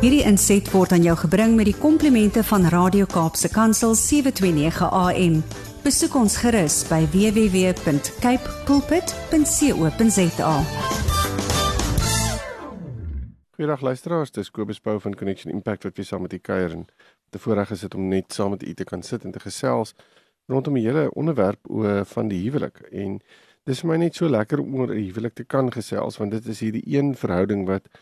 Hierdie inset word aan jou gebring met die komplimente van Radio Kaapse Kansel 729 AM. Besoek ons gerus by www.cape pulpit.co.za. Goeiedag luisteraars, dis Kobus Pau van Connection Impact wat weer saam met u kuier en te voorreg is dit om net saam met u te kan sit en te gesels rondom die hele onderwerp oor van die huwelik en dis vir my net so lekker om oor 'n huwelik te kan gesels want dit is hierdie een verhouding wat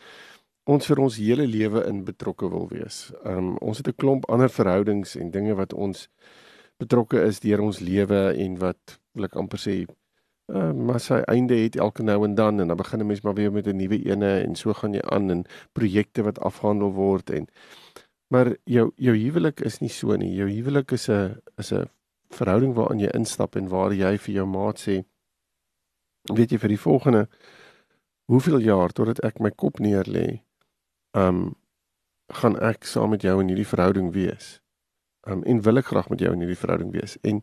ons vir ons hele lewe in betrokke wil wees. Um ons het 'n klomp ander verhoudings en dinge wat ons betrokke is deur ons lewe en wat wil ek amper sê uh, maar sy einde het elke nou en dan en dan begin 'n mens maar weer met 'n nuwe ene en so gaan jy aan in projekte wat afhandel word en maar jou jou huwelik is nie so nie. Jou huwelik is 'n is 'n verhouding waarin jy instap en waar jy vir jou maat sê weet jy vir die volgende hoeveel jaar totdat ek my kop neer lê um gaan ek saam met jou in hierdie verhouding wees. Um en wil ek graag met jou in hierdie verhouding wees. En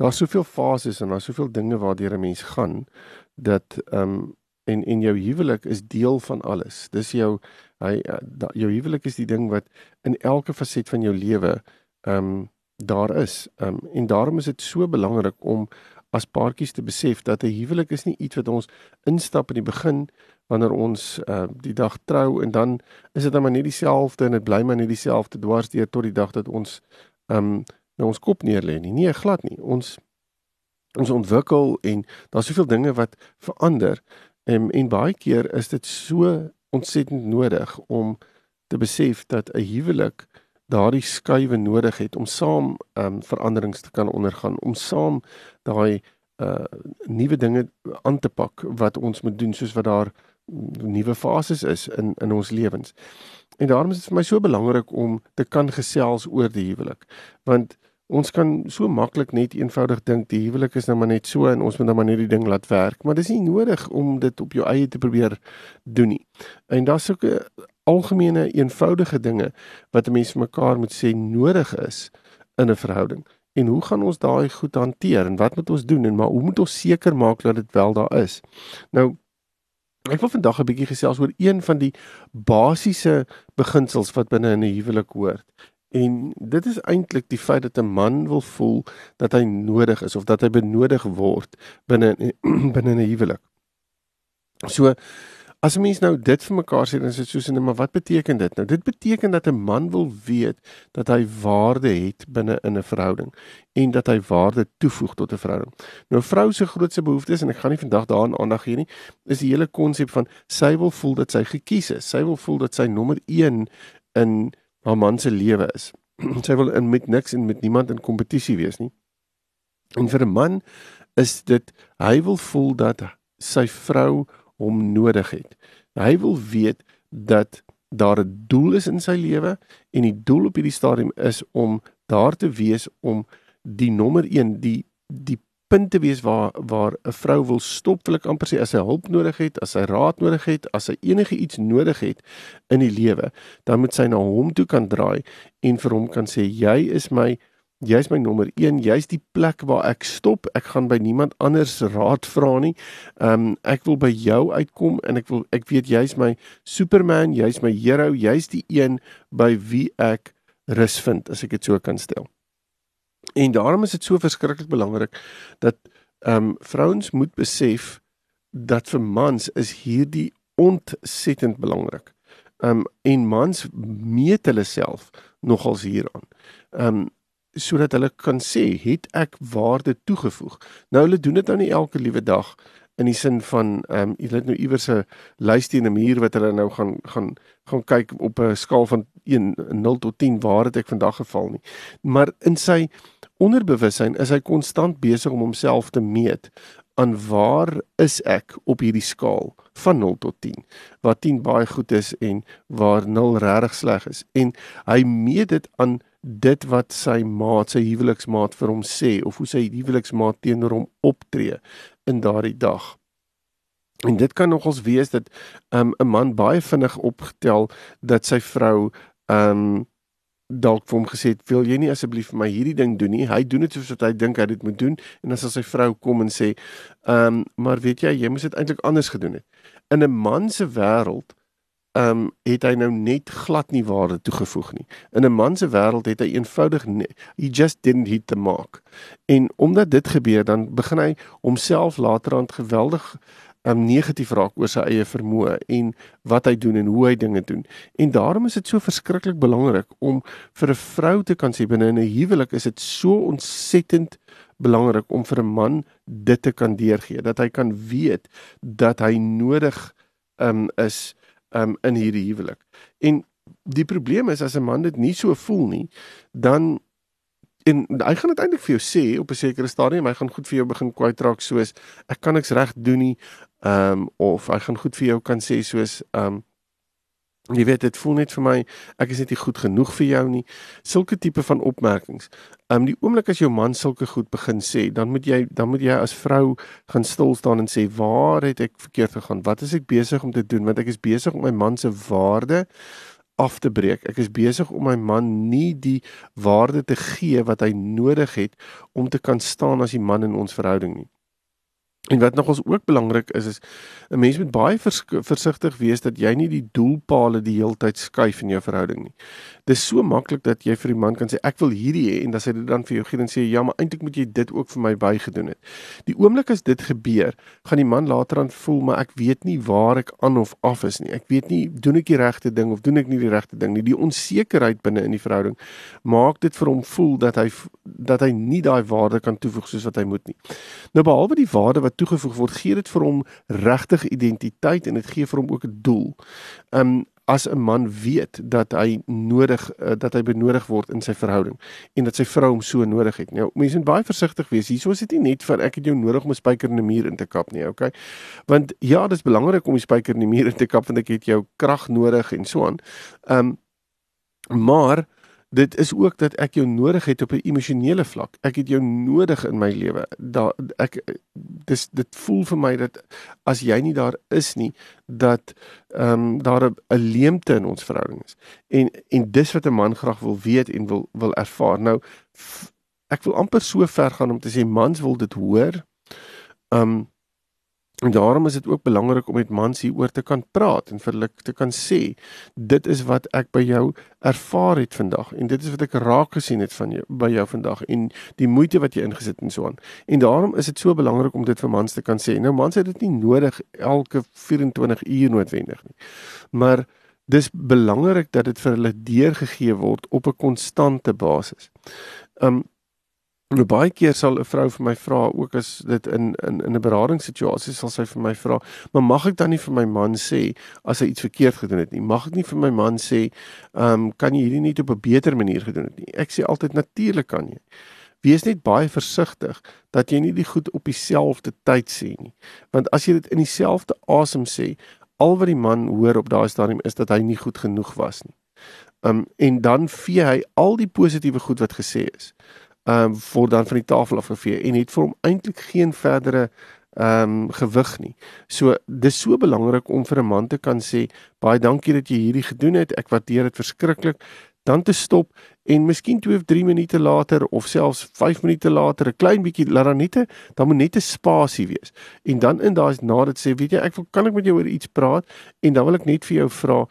daar's soveel fases en daar's soveel dinge waardeur 'n mens gaan dat um en en jou huwelik is deel van alles. Dis jou hy da, jou huwelik is die ding wat in elke faset van jou lewe um daar is. Um en daarom is dit so belangrik om as paartjies te besef dat 'n huwelik is nie iets wat ons instap in die begin wanneer ons uh, die dag trou en dan is dit maar net dieselfde en dit bly maar net dieselfde dwarsdeur tot die dag dat ons um nou ons kop neerlê nie. Nee, glad nie. Ons ons ontwikkel en daar's soveel dinge wat verander en en baie keer is dit so ontsettend nodig om te besef dat 'n huwelik daardie skuwe nodig het om saam ehm um, veranderings te kan ondergaan, om saam daai uh nuwe dinge aan te pak wat ons moet doen soos wat daar nuwe fases is in in ons lewens. En daarom is dit vir my so belangrik om te kan gesels oor die huwelik. Want ons kan so maklik net eenvoudig dink die huwelik is nou maar net so en ons moet nou maar net die ding laat werk, maar dis nie nodig om dit op jou eie te probeer doen nie. En daar's sulke algemene eenvoudige dinge wat 'n mens vir mekaar moet sê nodig is in 'n verhouding. En hoe gaan ons daai goed hanteer en wat moet ons doen en maar hoe moet ons seker maak dat dit wel daar is? Nou ek wil vandag 'n bietjie gesels oor een van die basiese beginsels wat binne in 'n huwelik hoort. En dit is eintlik die feit dat 'n man wil voel dat hy nodig is of dat hy benodig word binne binne 'n huwelik. So As 'n mens nou dit vir mekaar sê, dan is dit soos en maar wat beteken dit nou? Dit beteken dat 'n man wil weet dat hy waarde het binne in 'n verhouding en dat hy waarde toevoeg tot 'n verhouding. Nou vrou se grootste behoefte is en ek gaan nie vandag daaraan aandag gee nie, is die hele konsep van sy wil voel dat sy gekies is. Sy wil voel dat sy nommer 1 in haar man se lewe is. sy wil in met niks en met niemand in kompetisie wees nie. En vir 'n man is dit hy wil voel dat sy vrou hom nodig het. Hy wil weet dat daar 'n doel is in sy lewe en die doel op hierdie stadium is om daar te wees om die nommer 1 die die punt te wees waar waar 'n vrou wil stop wil ek amper sê as sy hulp nodig het, as sy raad nodig het, as sy enige iets nodig het in die lewe, dan moet sy na hom toe kan draai en vir hom kan sê jy is my Jy's my nommer 1, jy's die plek waar ek stop. Ek gaan by niemand anders raad vra nie. Um ek wil by jou uitkom en ek wil ek weet jy's my Superman, jy's my hero, jy's die een by wie ek rus vind as ek dit so kan stel. En daarom is dit so verskriklik belangrik dat um vrouens moet besef dat vir mans is hierdie ontsettend belangrik. Um en mans meet hulle self nogals hieraan. Um sodat hulle kan sê het ek waarde toegevoeg. Nou hulle doen dit nou nie elke liewe dag in die sin van ehm um, jy het nou iewers 'n lysie in 'n muur wat hulle nou gaan gaan gaan kyk op 'n skaal van 1 0 tot 10 waar het ek vandag geval nie. Maar in sy onderbewussyn is hy konstant besig om homself te meet aan waar is ek op hierdie skaal van 0 tot 10 waar 10 baie goed is en waar 0 regtig sleg is en hy meet dit aan dit wat sy maat, sy huweliksmaat vir hom sê of hoe sy huweliksmaat teenoor hom optree in daardie dag. En dit kan nogals wees dat 'n um, man baie vinnig opgetel dat sy vrou um dalk vir hom gesê het, "Wil jy nie asseblief vir my hierdie ding doen nie?" Hy doen dit soos wat hy dink hy dit moet doen en dan sal sy vrou kom en sê, "Um, maar weet jy, jy moes dit eintlik anders gedoen het." In 'n man se wêreld ehm um, het hy nou net glad nie waarde toegevoeg nie. In 'n man se wêreld het hy eenvoudig he just didn't hit the mark. En omdat dit gebeur, dan begin hy homself laterand geweldig um, negatief raak oor sy eie vermoë en wat hy doen en hoe hy dinge doen. En daarom is dit so verskriklik belangrik om vir 'n vrou te kan sê binne 'n huwelik is dit so ontsettend belangrik om vir 'n man dit te kan deurgee dat hy kan weet dat hy nodig um, is um, in hierdie huwelik. En die probleem is as 'n man dit nie so voel nie, dan en hy gaan dit eintlik vir jou sê op 'n sekere stadium, hy gaan goed vir jou begin kwytraak soos ek kan niks reg doen nie, ehm um, of hy gaan goed vir jou kan sê soos ehm um, jy weet dit voel net vir my ek is net nie goed genoeg vir jou nie. Sulke tipe van opmerkings. Ehm um, die oomblik as jou man sulke goed begin sê, dan moet jy dan moet jy as vrou gaan stil staan en sê waar het ek verkeerd gegaan? Wat is ek besig om te doen? Want ek is besig om my man se waarde af te breek. Ek is besig om my man nie die waarde te gee wat hy nodig het om te kan staan as die man in ons verhouding nie. En wat nogals ook belangrik is is 'n mens moet baie versigtig wees dat jy nie die doelpale die heeltyd skuif in jou verhouding nie. Dis so maklik dat jy vir die man kan sê ek wil hierdie hê en dan sê hy dan vir jou gee en sê ja, maar eintlik moet jy dit ook vir my bygedoen het. Die oomblik as dit gebeur, gaan die man later aan voel maar ek weet nie waar ek aan of af is nie. Ek weet nie doen ek die regte ding of doen ek nie die regte ding nie. Die onsekerheid binne in die verhouding maak dit vir hom voel dat hy dat hy nie daai waarde kan toevoeg soos wat hy moet nie. Nou behalwe die waarde wat toegevoeg word, gee dit vir hom regtig identiteit en dit gee vir hom ook 'n doel. Um as 'n man weet dat hy nodig uh, dat hy benodig word in sy verhouding en dat sy vrou hom so nodig het. Nou, mense moet baie versigtig wees. Hierso is dit nie net vir ek het jou nodig om 'n spyker in 'n muur in te kap nie, okay? Want ja, dit is belangrik om die spyker in die muur in te kap want ek het jou krag nodig en so aan. Um maar dit is ook dat ek jou nodig het op 'n emosionele vlak. Ek het jou nodig in my lewe. Daar ek dis dit voel vir my dat as jy nie daar is nie, dat ehm um, daar 'n leemte in ons verhouding is. En en dis wat 'n man graag wil weet en wil wil ervaar. Nou ek wil amper so ver gaan om te sê mans wil dit hoor. Ehm um, En daarom is dit ook belangrik om met mans hieroor te kan praat en vir hulle te kan sê dit is wat ek by jou ervaar het vandag en dit is wat ek raak gesien het van jou by jou vandag en die moeite wat jy ingesit en so aan. En daarom is dit so belangrik om dit vir mans te kan sê. Nou mans het dit nie nodig elke 24 uur noodwendig nie. Maar dis belangrik dat dit vir hulle deurgegee word op 'n konstante basis. Um Nou baie keer sal 'n vrou vir my vra ook as dit in in in 'n beradingssituasie sal sy vir my vra, "Maar mag ek dan nie vir my man sê as hy iets verkeerd gedoen het nie? Mag ek nie vir my man sê, ehm um, kan jy hierdie nie op 'n beter manier gedoen het nie?" Ek sê altyd natuurlik kan jy. Wees net baie versigtig dat jy nie die goed op dieselfde tyd sê nie. Want as jy dit in dieselfde asem sê, al wat die man hoor op daai stadium is dat hy nie goed genoeg was nie. Um, en dan vee hy al die positiewe goed wat gesê is ehm um, word dan van die tafel afgevee en het vir hom eintlik geen verdere ehm um, gewig nie. So dis so belangrik om vir 'n man te kan sê baie dankie dat jy hierdie gedoen het. Ek waardeer dit verskriklik. Dan te stop en miskien 2 of 3 minute later of selfs 5 minute later 'n klein bietjie laat dan net 'n dan moet net 'n spasie wees. En dan in daai na dit sê, weet jy, ek wil kan ek met jou oor iets praat en dan wil ek net vir jou vra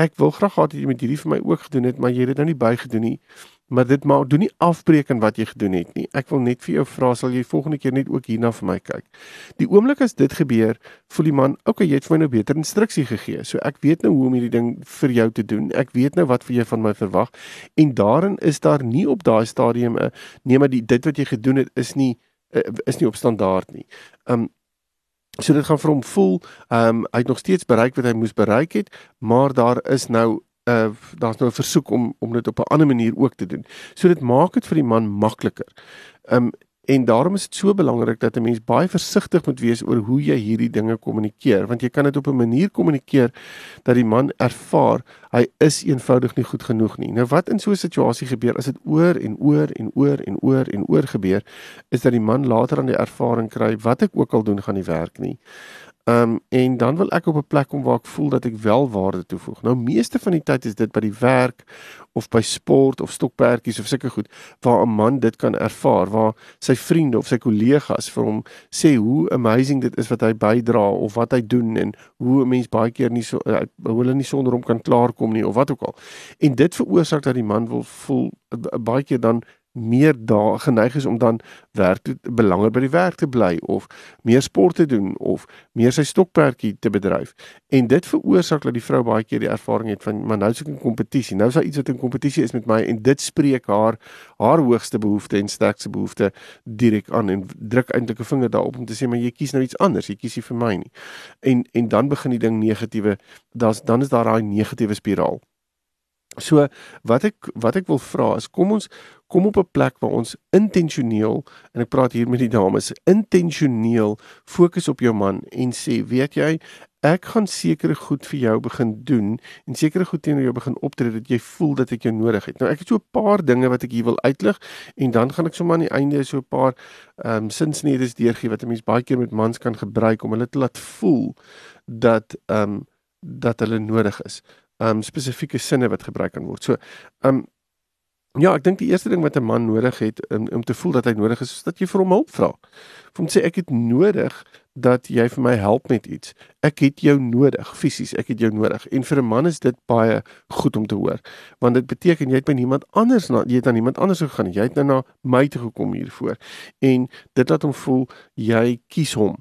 Ek wil graag gehad het jy met hierdie vir my ook gedoen het, maar jy het dit nou nie bygedoen nie maar dit maak doen nie afbreek in wat jy gedoen het nie. Ek wil net vir jou vra sal jy volgende keer net ook hierna vir my kyk. Die oomblik as dit gebeur, voel die man, okay, jy het vir my nou beter instruksie gegee. So ek weet nou hoe om hierdie ding vir jou te doen. Ek weet nou wat vir jy van my verwag en daarin is daar nie op daai stadium 'n nee maar die dit wat jy gedoen het is nie uh, is nie op standaard nie. Um so dit gaan vir hom voel, um hy het nog steeds bereik wat hy moes bereik het, maar daar is nou uh daar's nou 'n versoek om om dit op 'n ander manier ook te doen. So dit maak dit vir die man makliker. Um en daarom is dit so belangrik dat 'n mens baie versigtig moet wees oor hoe jy hierdie dinge kommunikeer, want jy kan dit op 'n manier kommunikeer dat die man ervaar hy is eenvoudig nie goed genoeg nie. Nou wat in so 'n situasie gebeur as dit oor en oor en oor en oor en oor gebeur, is dat die man later aan die ervaring kry wat ek ook al doen gaan nie werk nie. Ehm um, en dan wil ek op 'n plek kom waar ek voel dat ek wel waarde toevoeg. Nou meeste van die tyd is dit by die werk of by sport of stokperdjies of sulke goed waar 'n man dit kan ervaar, waar sy vriende of sy kollegas vir hom sê hoe amazing dit is wat hy bydra of wat hy doen en hoe 'n mens baie keer nie so uh, hulle nie sonder hom kan klaarkom nie of wat ook al. En dit veroorsaak dat die man wil voel uh, baie keer dan meer daar geneig is om dan werk te belanger by die werk te bly of meer sport te doen of meer sy stokperdjie te bedryf. En dit veroorsaak dat die vrou baie keer die ervaring het van maar nou is ek in kompetisie. Nou is daar iets wat in kompetisie is met my en dit spreek haar haar hoogste behoefte en sterkste behoefte direk aan en druk eintlik 'n vinger daarop om te sê maar jy kies nou iets anders, jy kies nie vir my nie. En en dan begin die ding negatiewe, dan's dan is daar daai negatiewe spiraal. So wat ek wat ek wil vra is kom ons kom op 'n plek waar ons intentioneel en ek praat hier met die dames intentioneel fokus op jou man en sê weet jy ek gaan sekere goed vir jou begin doen en sekere goed teenoor jou begin optree dat jy voel dat ek jou nodig het. Nou ek het so 'n paar dinge wat ek hier wil uitlig en dan gaan ek sommer aan die einde so 'n paar ehm um, sinsnedes deurgee wat 'n mens baie keer met mans kan gebruik om hulle te laat voel dat ehm um, dat hulle nodig is um spesifieke sinne wat gebruik kan word. So, um ja, ek dink die eerste ding wat 'n man nodig het om om te voel dat hy nodig is, is dat jy vir hom hulp vra. Vir hom sê ek het nodig dat jy vir my help met iets. Ek het jou nodig fisies, ek het jou nodig. En vir 'n man is dit baie goed om te hoor, want dit beteken jy het by niemand anders na jy het aan iemand anders gegaan. Jy het nou na my toe gekom hiervoor. En dit laat hom voel jy kies hom.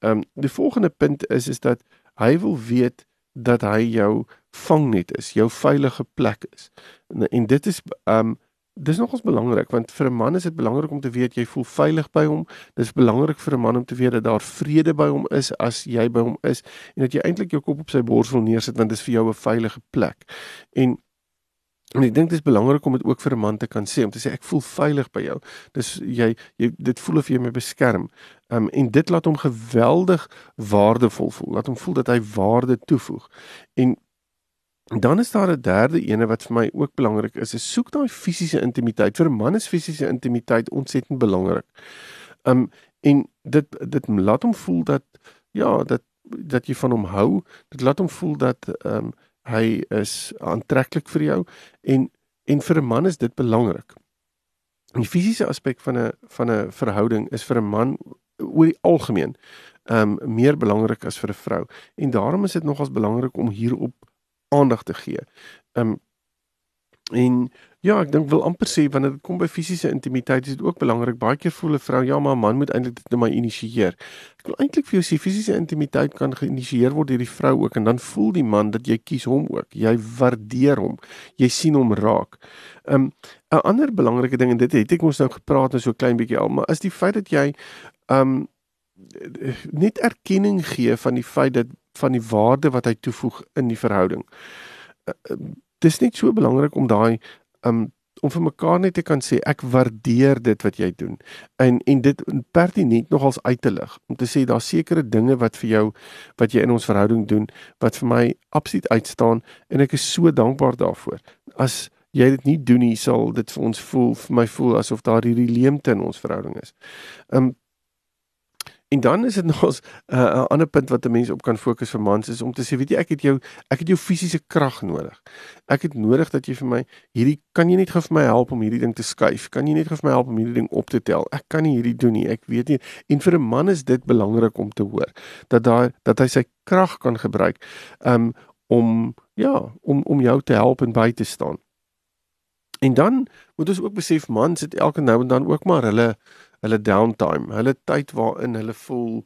Ehm um, die volgende punt is is dat hy wil weet dat hy jou vangnet is, jou veilige plek is. En, en dit is um dis nogals belangrik want vir 'n man is dit belangrik om te weet jy voel veilig by hom. Dis belangrik vir 'n man om te weet dat daar vrede by hom is as jy by hom is en dat jy eintlik jou kop op sy bors wil neersit want dit is vir jou 'n veilige plek. En En ek dink dit is belangrik om dit ook vir 'n man te kan sê om te sê ek voel veilig by jou. Dis jy jy dit voel of jy my beskerm. Um en dit laat hom geweldig waardevol voel. Laat hom voel dat hy waarde toevoeg. En dan is daar 'n derde ene wat vir my ook belangrik is. Is soek daai fisiese intimiteit. Vir 'n man is fisiese intimiteit ontsettend belangrik. Um en dit dit laat hom voel dat ja, dat dat jy van hom hou. Dit laat hom voel dat um hy is aantreklik vir jou en en vir 'n man is dit belangrik. Die fisiese aspek van 'n van 'n verhouding is vir 'n man oor die algemeen um, meer belangrik as vir 'n vrou en daarom is dit nogals belangrik om hierop aandag te gee. Um, en Ja, ek dink wil amper sê wanneer dit kom by fisiese intimiteit is dit ook belangrik. Baie keer voel 'n vrou ja, maar 'n man moet eintlik dit net maar initieer. Ek wil eintlik vir jou sê fisiese intimiteit kan geïnisieer word deur die vrou ook en dan voel die man dat jy kies hom ook. Jy waardeer hom. Jy sien hom raak. Um 'n ander belangrike ding en dit het ek ons nou gepraat en so klein bietjie al, maar is die feit dat jy um net erkenning gee van die feit dat van die waarde wat hy toevoeg in die verhouding. Dis net so belangrik om daai um, om vir mekaar net te kan sê ek waardeer dit wat jy doen. En en dit pertinent nogals uit te lig om te sê daar's sekere dinge wat vir jou wat jy in ons verhouding doen wat vir my absoluut uitstaan en ek is so dankbaar daarvoor. As jy dit nie doen nie sal dit vir ons voel vir my voel asof daar hierdie leemte in ons verhouding is. Um En dan is dit nog 'n uh, ander punt wat 'n mens op kan fokus vir mans is om te sê weet jy ek het jou ek het jou fisiese krag nodig. Ek het nodig dat jy vir my hierdie kan jy net gou vir my help om hierdie ding te skuif? Kan jy net gou vir my help om hierdie ding op te tel? Ek kan nie hierdie doen nie. Ek weet nie. En vir 'n man is dit belangrik om te hoor dat daar dat hy sy krag kan gebruik um om ja, om om jou te help en by te staan. En dan moet ons ook besef mans het elke nou en dan ook maar hulle hulle downtime, hulle tyd waarin hulle voel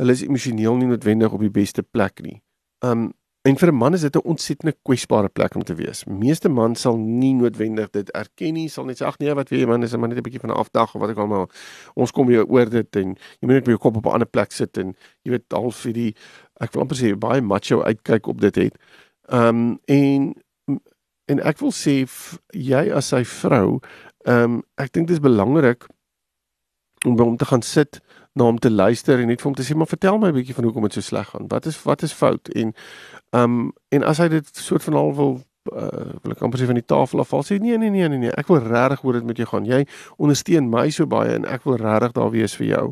hulle is emosioneel nie noodwendig op die beste plek nie. Um en vir 'n man is dit 'n ontsettende kwesbare plek om te wees. Meeste mans sal nie noodwendig dit erken nie, sal net sê ag nee, wat weet jy man, is maar net 'n bietjie van 'n afdag of wat ek al maar ons kom weer oor dit en jy moet net jou kop op 'n ander plek sit en jy weet half vir die ek wil amper sê baie macho uitkyk op dit het. Um en en ek wil sê jy as sy vrou, um ek dink dit is belangrik om by hom te gaan sit, na hom te luister en net vir hom te sê maar vertel my 'n bietjie van hoekom dit so sleg gaan. Wat is wat is fout? En ehm um, en as hy dit soort van al wil uh, wil ek amper sê van die tafel af val sê nee nee nee nee nee ek wil regtig hoor dit met jou gaan. Jy ondersteun my so baie en ek wil regtig daar wees vir jou.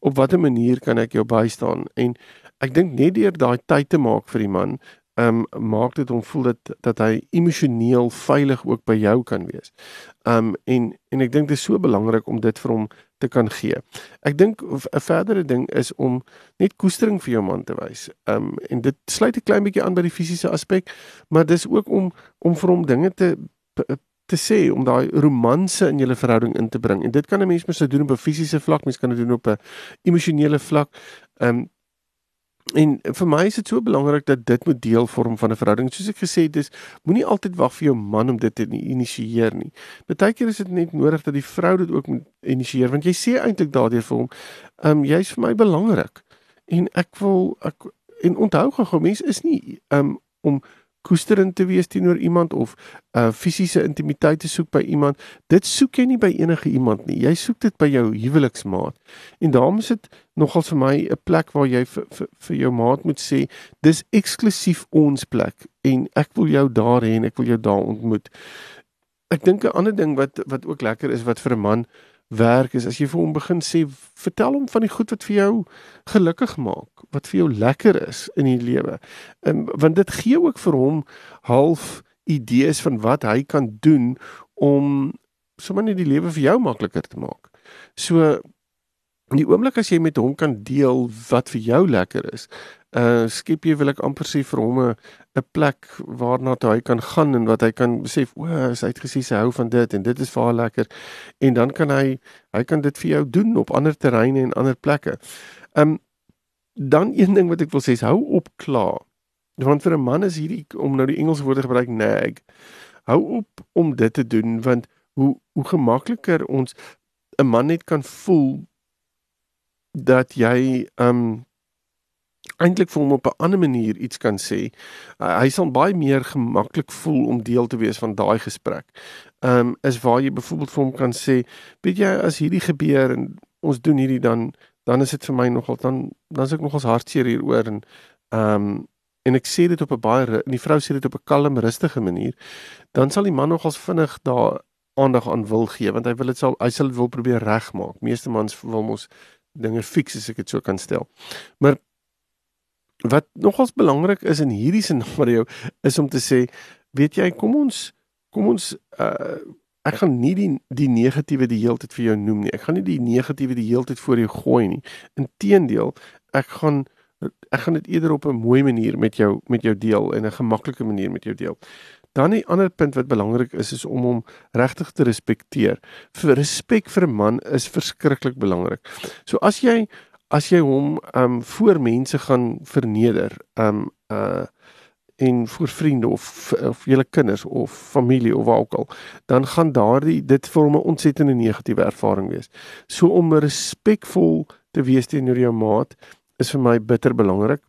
Op watter manier kan ek jou bystaan? En ek dink net deur daai tyd te maak vir die man, um, maak dit hom voel dat dat hy emosioneel veilig ook by jou kan wees. Ehm um, en en ek dink dit is so belangrik om dit vir hom te kan gee. Ek dink 'n verdere ding is om net koestering vir jou man te wys. Ehm um, en dit sluit 'n klein bietjie aan by die fisiese aspek, maar dis ook om om vir hom dinge te te sê om daai romanse in julle verhouding in te bring. En dit kan 'n mens mens doen op 'n fisiese vlak, mens kan dit doen op 'n emosionele vlak. Ehm um, En vir my is dit so belangrik dat dit moet deel vorm van 'n verhouding. Soos ek gesê het, dis moenie altyd wag vir jou man om dit te initieer nie. Partykeer is dit net nodig dat die vrou dit ook moet initieer want jy sê eintlik daardeur vir hom, "Ehm um, jy's vir my belangrik." En ek wil ek en onthou gou, mens is nie ehm um, om koesterend te wees teenoor iemand of uh fisiese intimiteit te soek by iemand. Dit soek jy nie by enige iemand nie. Jy soek dit by jou huweliksmaat. En daarom is dit nogal vir my 'n plek waar jy vir vir vir jou maat moet sê, dis eksklusief ons plek en ek wil jou daar hê en ek wil jou daar ontmoet. Ek dink 'n ander ding wat wat ook lekker is wat vir 'n man werk is as jy vir hom begin sê vertel hom van die goed wat vir jou gelukkig maak, wat vir jou lekker is in die lewe. En want dit gee ook vir hom half idees van wat hy kan doen om sommer net die lewe vir jou makliker te maak. So In die oomblik as jy met hom kan deel wat vir jou lekker is, uh skep jy wil ek amper sê vir hom 'n 'n plek waarna toe hy kan gaan en wat hy kan besef, o, hy het gesê hy hou van dit en dit is vir haar lekker en dan kan hy hy kan dit vir jou doen op ander terreine en ander plekke. Um dan een ding wat ek wil sê is hou op kla. Want vir 'n man is hierdie om nou die Engelse woorde gebruik nag. Hou op om dit te doen want hoe hoe gemakliker ons 'n man net kan voel dat jy um eintlik vir hom op 'n ander manier iets kan sê. Uh, hy sal baie meer gemaklik voel om deel te wees van daai gesprek. Um is waar jy byvoorbeeld vir hom kan sê, weet jy as hierdie gebeur en ons doen hierdie dan dan is dit vir my nogal dan dan is ek nogals hartseer hieroor en um en ek sê dit op 'n baie en die vrou sê dit op 'n kalm rustige manier, dan sal die man nogals vinnig daar aandag aan wil gee want hy wil dit sal hy sal dit wil probeer regmaak. Meeste mans wil mos dinge fiks as ek dit so kan stel. Maar wat nogals belangrik is in hierdie scenario is om te sê, weet jy, kom ons kom ons uh ek gaan nie die die negatiewe die heeltyd vir jou noem nie. Ek gaan nie die negatiewe die heeltyd voor jou gooi nie. Inteendeel, ek gaan ek gaan dit eerder op 'n mooi manier met jou met jou deel en 'n gemaklike manier met jou deel. Dan 'n ander punt wat belangrik is is om hom regtig te respekteer. Vir respek vir 'n man is verskriklik belangrik. So as jy as jy hom um voor mense gaan verneder, um uh en vir vriende of of julle kinders of familie of waar ook al, dan gaan daardie dit vir hom 'n ontsettende negatiewe ervaring wees. So om respekvol te wees teenoor jou maat is vir my bitter belangrik.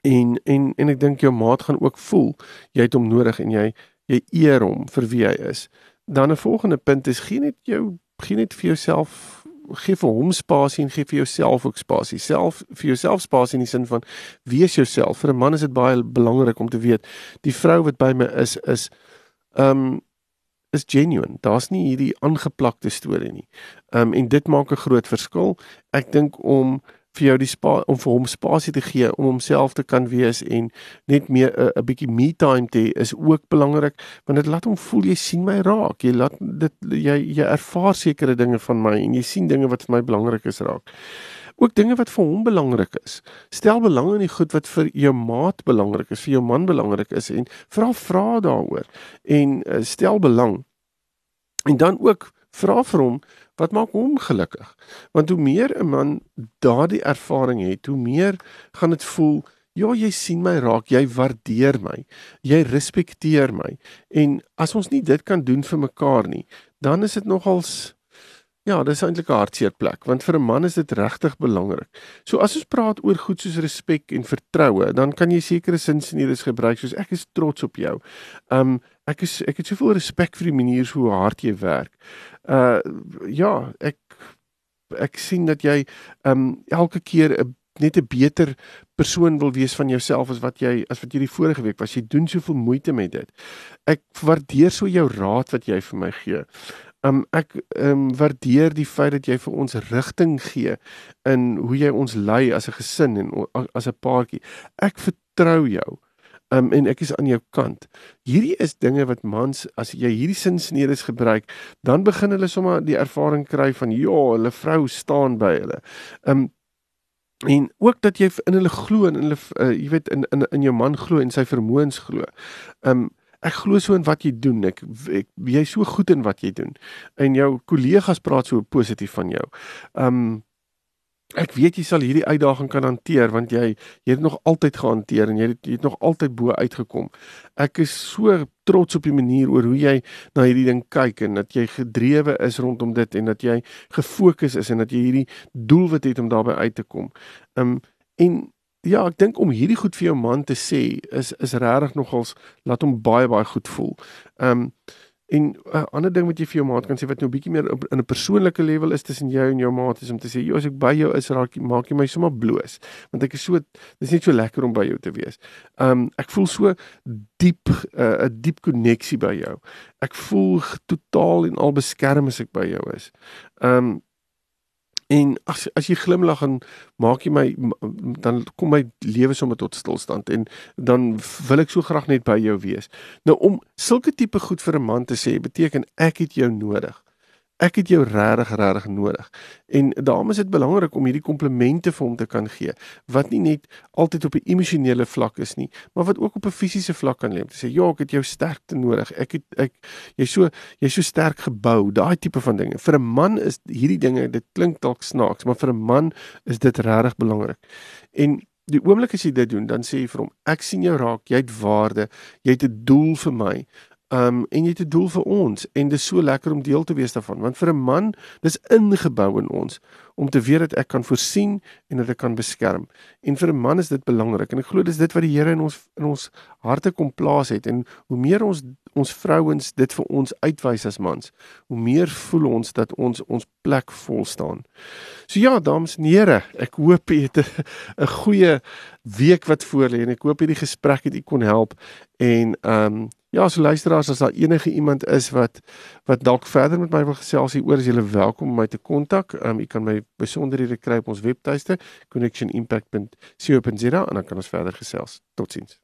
En en en ek dink jou maat gaan ook voel jy het hom nodig en jy jy eer hom vir wie hy is. Dan 'n volgende punt is gee net jou gee net vir jouself gee vir hom spasie en gee vir jouself ook spasie. Self vir jouself spasie in die sin van wees jouself. Vir 'n man is dit baie belangrik om te weet die vrou wat by my is is um is genuine. Daar's nie hierdie aangeplakte storie nie. Um en dit maak 'n groot verskil. Ek dink om vir jou die spa om vir hom spasie te gee om homself te kan wees en net meer 'n 'n bietjie me time te hê is ook belangrik want dit laat hom voel jy sien my raak. Jy laat dit jy jy ervaar sekere dinge van my en jy sien dinge wat vir my belangrik is raak. Ook dinge wat vir hom belangrik is. Stel belang in die goed wat vir jou maat belangrik is vir jou man belangrik is en vra vra daaroor. En uh, stel belang en dan ook vra vir hom wat maak hom gelukkig want hoe meer 'n man daardie ervaring het hoe meer gaan dit voel ja jy sien my raak jy waardeer my jy respekteer my en as ons nie dit kan doen vir mekaar nie dan is dit nogals Ja, dis eintlik 'n hartseer plek want vir 'n man is dit regtig belangrik. So as ons praat oor goed soos respek en vertroue, dan kan jy sekere sinsnede gebruik soos ek is trots op jou. Um ek is ek het soveel respek vir die manier hoe hard jy werk. Uh ja, ek ek sien dat jy um elke keer 'n net 'n beter persoon wil wees van jouself as wat jy as wat jy die vorige week was. Jy doen soveel moeite met dit. Ek waardeer so jou raad wat jy vir my gee Um ek um waardeer die feit dat jy vir ons rigting gee in hoe jy ons lei as 'n gesin en as 'n paartjie. Ek vertrou jou. Um en ek is aan jou kant. Hierdie is dinge wat mans as jy hierdie sinsnedes gebruik, dan begin hulle sommer die ervaring kry van ja, hulle vrou staan by hulle. Um en ook dat jy in hulle glo en hulle uh, jy weet in in in jou man glo en sy vermoëns glo. Um ek glo so in wat jy doen. Ek, ek jy's so goed in wat jy doen. En jou kollegas praat so positief van jou. Um ek weet jy sal hierdie uitdaging kan hanteer want jy jy het nog altyd gehanteer en jy het, jy het nog altyd bo uitgekom. Ek is so trots op die manier oor hoe jy na hierdie ding kyk en dat jy gedrewe is rondom dit en dat jy gefokus is en dat jy hierdie doelwit het om daarby uit te kom. Um en Ja, ek dink om hierdie goed vir jou man te sê is is regtig nogals laat hom baie baie goed voel. Um, en 'n uh, ander ding wat jy vir jou maat kan sê wat nou 'n bietjie meer op, in 'n persoonlike level is tussen jou en jou maat is om te sê, "Jo, as ek by jou is, raak maak jy my sommer bloos." Want ek is so dis net so lekker om by jou te wees. Um, ek voel so diep uh, 'n uh, diep koneksie by jou. Ek voel totaal en al beskerm as ek by jou is. Um, En as as jy glimlag en maak jy my dan kom my lewe sommer tot stilstand en dan wil ek so graag net by jou wees. Nou om sulke tipe goed vir 'n man te sê beteken ek het jou nodig ek het jou regtig regtig nodig. En daarom is dit belangrik om hierdie komplimente vir hom te kan gee wat nie net altyd op 'n emosionele vlak is nie, maar wat ook op 'n fisiese vlak kan lê. Om te sê, "Ja, ek het jou sterkte nodig. Ek het ek jy's so jy's so sterk gebou." Daai tipe van dinge. Vir 'n man is hierdie dinge, dit klink dalk snaaks, maar vir 'n man is dit regtig belangrik. En die oomblik as jy dit doen, dan sê jy vir hom, "Ek sien jou raak. Jy het waarde. Jy het 'n doel vir my." Um en jy het 'n doel vir ons en dit is so lekker om deel te wees daarvan want vir 'n man dis ingebou in ons om te weet dat ek kan voorsien en dat ek kan beskerm. En vir 'n man is dit belangrik en ek glo dis dit wat die Here in ons in ons harte kom plaas het en hoe meer ons ons vrouens dit vir ons uitwys as mans, hoe meer voel ons dat ons ons plek vol staan. So ja, dames en here, ek hoop jy het 'n goeie week wat voor lê en ek hoop hierdie gesprek het u kon help en um Ja, so luisteraars, as daar enige iemand is wat wat dalk verder met my wil gesels hieroor, is julle welkom om my te kontak. Um u kan my besonderhede kry op ons webtuiste connectionimpact.co.za en dan kan ons verder gesels. Totsiens.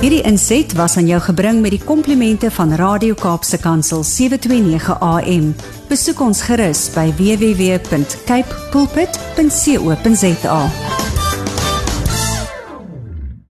Hierdie inset was aan jou gebring met die komplimente van Radio Kaapse Kansel 729 AM. Besoek ons gerus by www.cape pulpit.co.za.